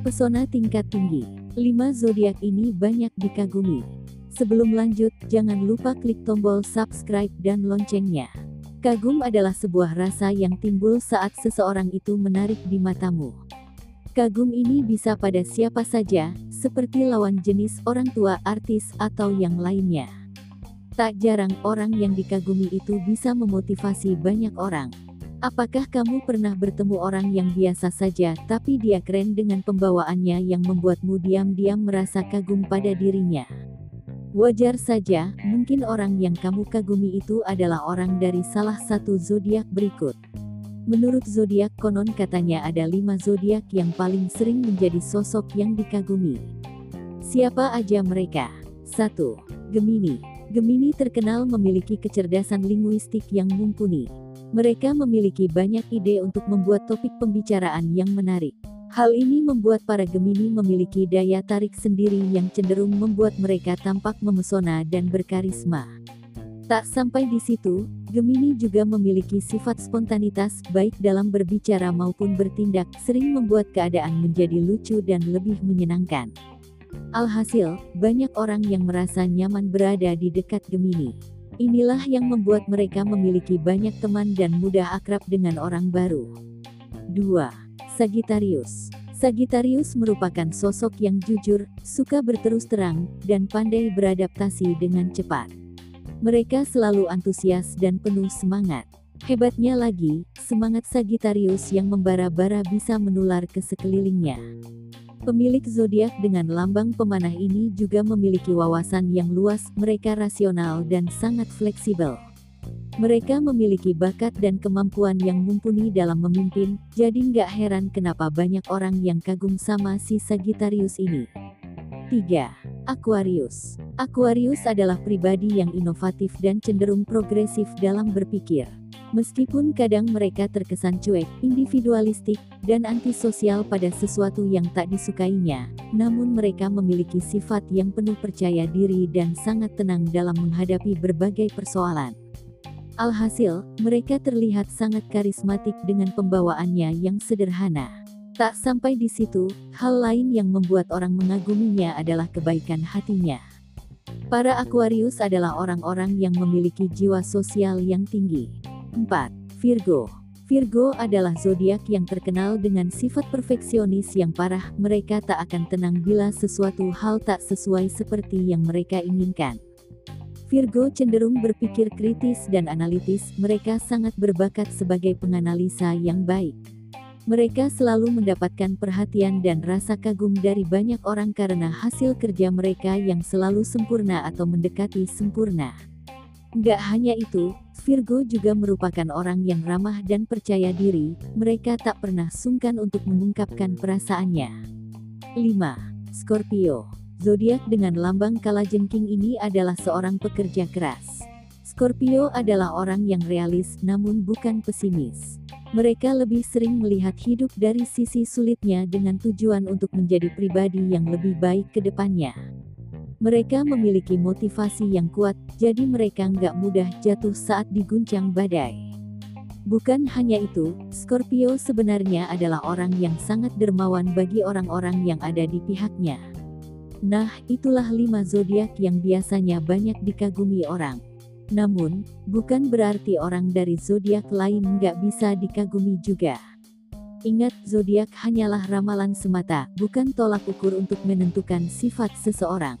Pesona tingkat tinggi. Lima zodiak ini banyak dikagumi. Sebelum lanjut, jangan lupa klik tombol subscribe dan loncengnya. Kagum adalah sebuah rasa yang timbul saat seseorang itu menarik di matamu. Kagum ini bisa pada siapa saja, seperti lawan jenis orang tua, artis, atau yang lainnya. Tak jarang orang yang dikagumi itu bisa memotivasi banyak orang. Apakah kamu pernah bertemu orang yang biasa saja tapi dia keren dengan pembawaannya yang membuatmu diam-diam merasa kagum pada dirinya? Wajar saja, mungkin orang yang kamu kagumi itu adalah orang dari salah satu zodiak berikut. Menurut zodiak konon katanya ada lima zodiak yang paling sering menjadi sosok yang dikagumi. Siapa aja mereka? 1. Gemini. Gemini terkenal memiliki kecerdasan linguistik yang mumpuni. Mereka memiliki banyak ide untuk membuat topik pembicaraan yang menarik. Hal ini membuat para Gemini memiliki daya tarik sendiri yang cenderung membuat mereka tampak memesona dan berkarisma. Tak sampai di situ, Gemini juga memiliki sifat spontanitas baik dalam berbicara maupun bertindak, sering membuat keadaan menjadi lucu dan lebih menyenangkan. Alhasil, banyak orang yang merasa nyaman berada di dekat Gemini. Inilah yang membuat mereka memiliki banyak teman dan mudah akrab dengan orang baru. 2. Sagittarius. Sagittarius merupakan sosok yang jujur, suka berterus terang, dan pandai beradaptasi dengan cepat. Mereka selalu antusias dan penuh semangat. Hebatnya lagi, semangat Sagittarius yang membara-bara bisa menular ke sekelilingnya. Pemilik zodiak dengan lambang pemanah ini juga memiliki wawasan yang luas, mereka rasional dan sangat fleksibel. Mereka memiliki bakat dan kemampuan yang mumpuni dalam memimpin, jadi nggak heran kenapa banyak orang yang kagum sama si Sagittarius ini. 3. Aquarius Aquarius adalah pribadi yang inovatif dan cenderung progresif dalam berpikir. Meskipun kadang mereka terkesan cuek, individualistik, dan antisosial pada sesuatu yang tak disukainya, namun mereka memiliki sifat yang penuh percaya diri dan sangat tenang dalam menghadapi berbagai persoalan. Alhasil, mereka terlihat sangat karismatik dengan pembawaannya yang sederhana. Tak sampai di situ, hal lain yang membuat orang mengaguminya adalah kebaikan hatinya. Para Aquarius adalah orang-orang yang memiliki jiwa sosial yang tinggi. 4. Virgo Virgo adalah zodiak yang terkenal dengan sifat perfeksionis yang parah. Mereka tak akan tenang bila sesuatu hal tak sesuai seperti yang mereka inginkan. Virgo cenderung berpikir kritis dan analitis, mereka sangat berbakat sebagai penganalisa yang baik. Mereka selalu mendapatkan perhatian dan rasa kagum dari banyak orang karena hasil kerja mereka yang selalu sempurna atau mendekati sempurna. Gak hanya itu, Virgo juga merupakan orang yang ramah dan percaya diri, mereka tak pernah sungkan untuk mengungkapkan perasaannya. 5. Scorpio Zodiak dengan lambang kalajengking ini adalah seorang pekerja keras. Scorpio adalah orang yang realis namun bukan pesimis. Mereka lebih sering melihat hidup dari sisi sulitnya dengan tujuan untuk menjadi pribadi yang lebih baik ke depannya. Mereka memiliki motivasi yang kuat, jadi mereka nggak mudah jatuh saat diguncang badai. Bukan hanya itu, Scorpio sebenarnya adalah orang yang sangat dermawan bagi orang-orang yang ada di pihaknya. Nah, itulah lima zodiak yang biasanya banyak dikagumi orang. Namun, bukan berarti orang dari zodiak lain nggak bisa dikagumi juga. Ingat, zodiak hanyalah ramalan semata, bukan tolak ukur untuk menentukan sifat seseorang.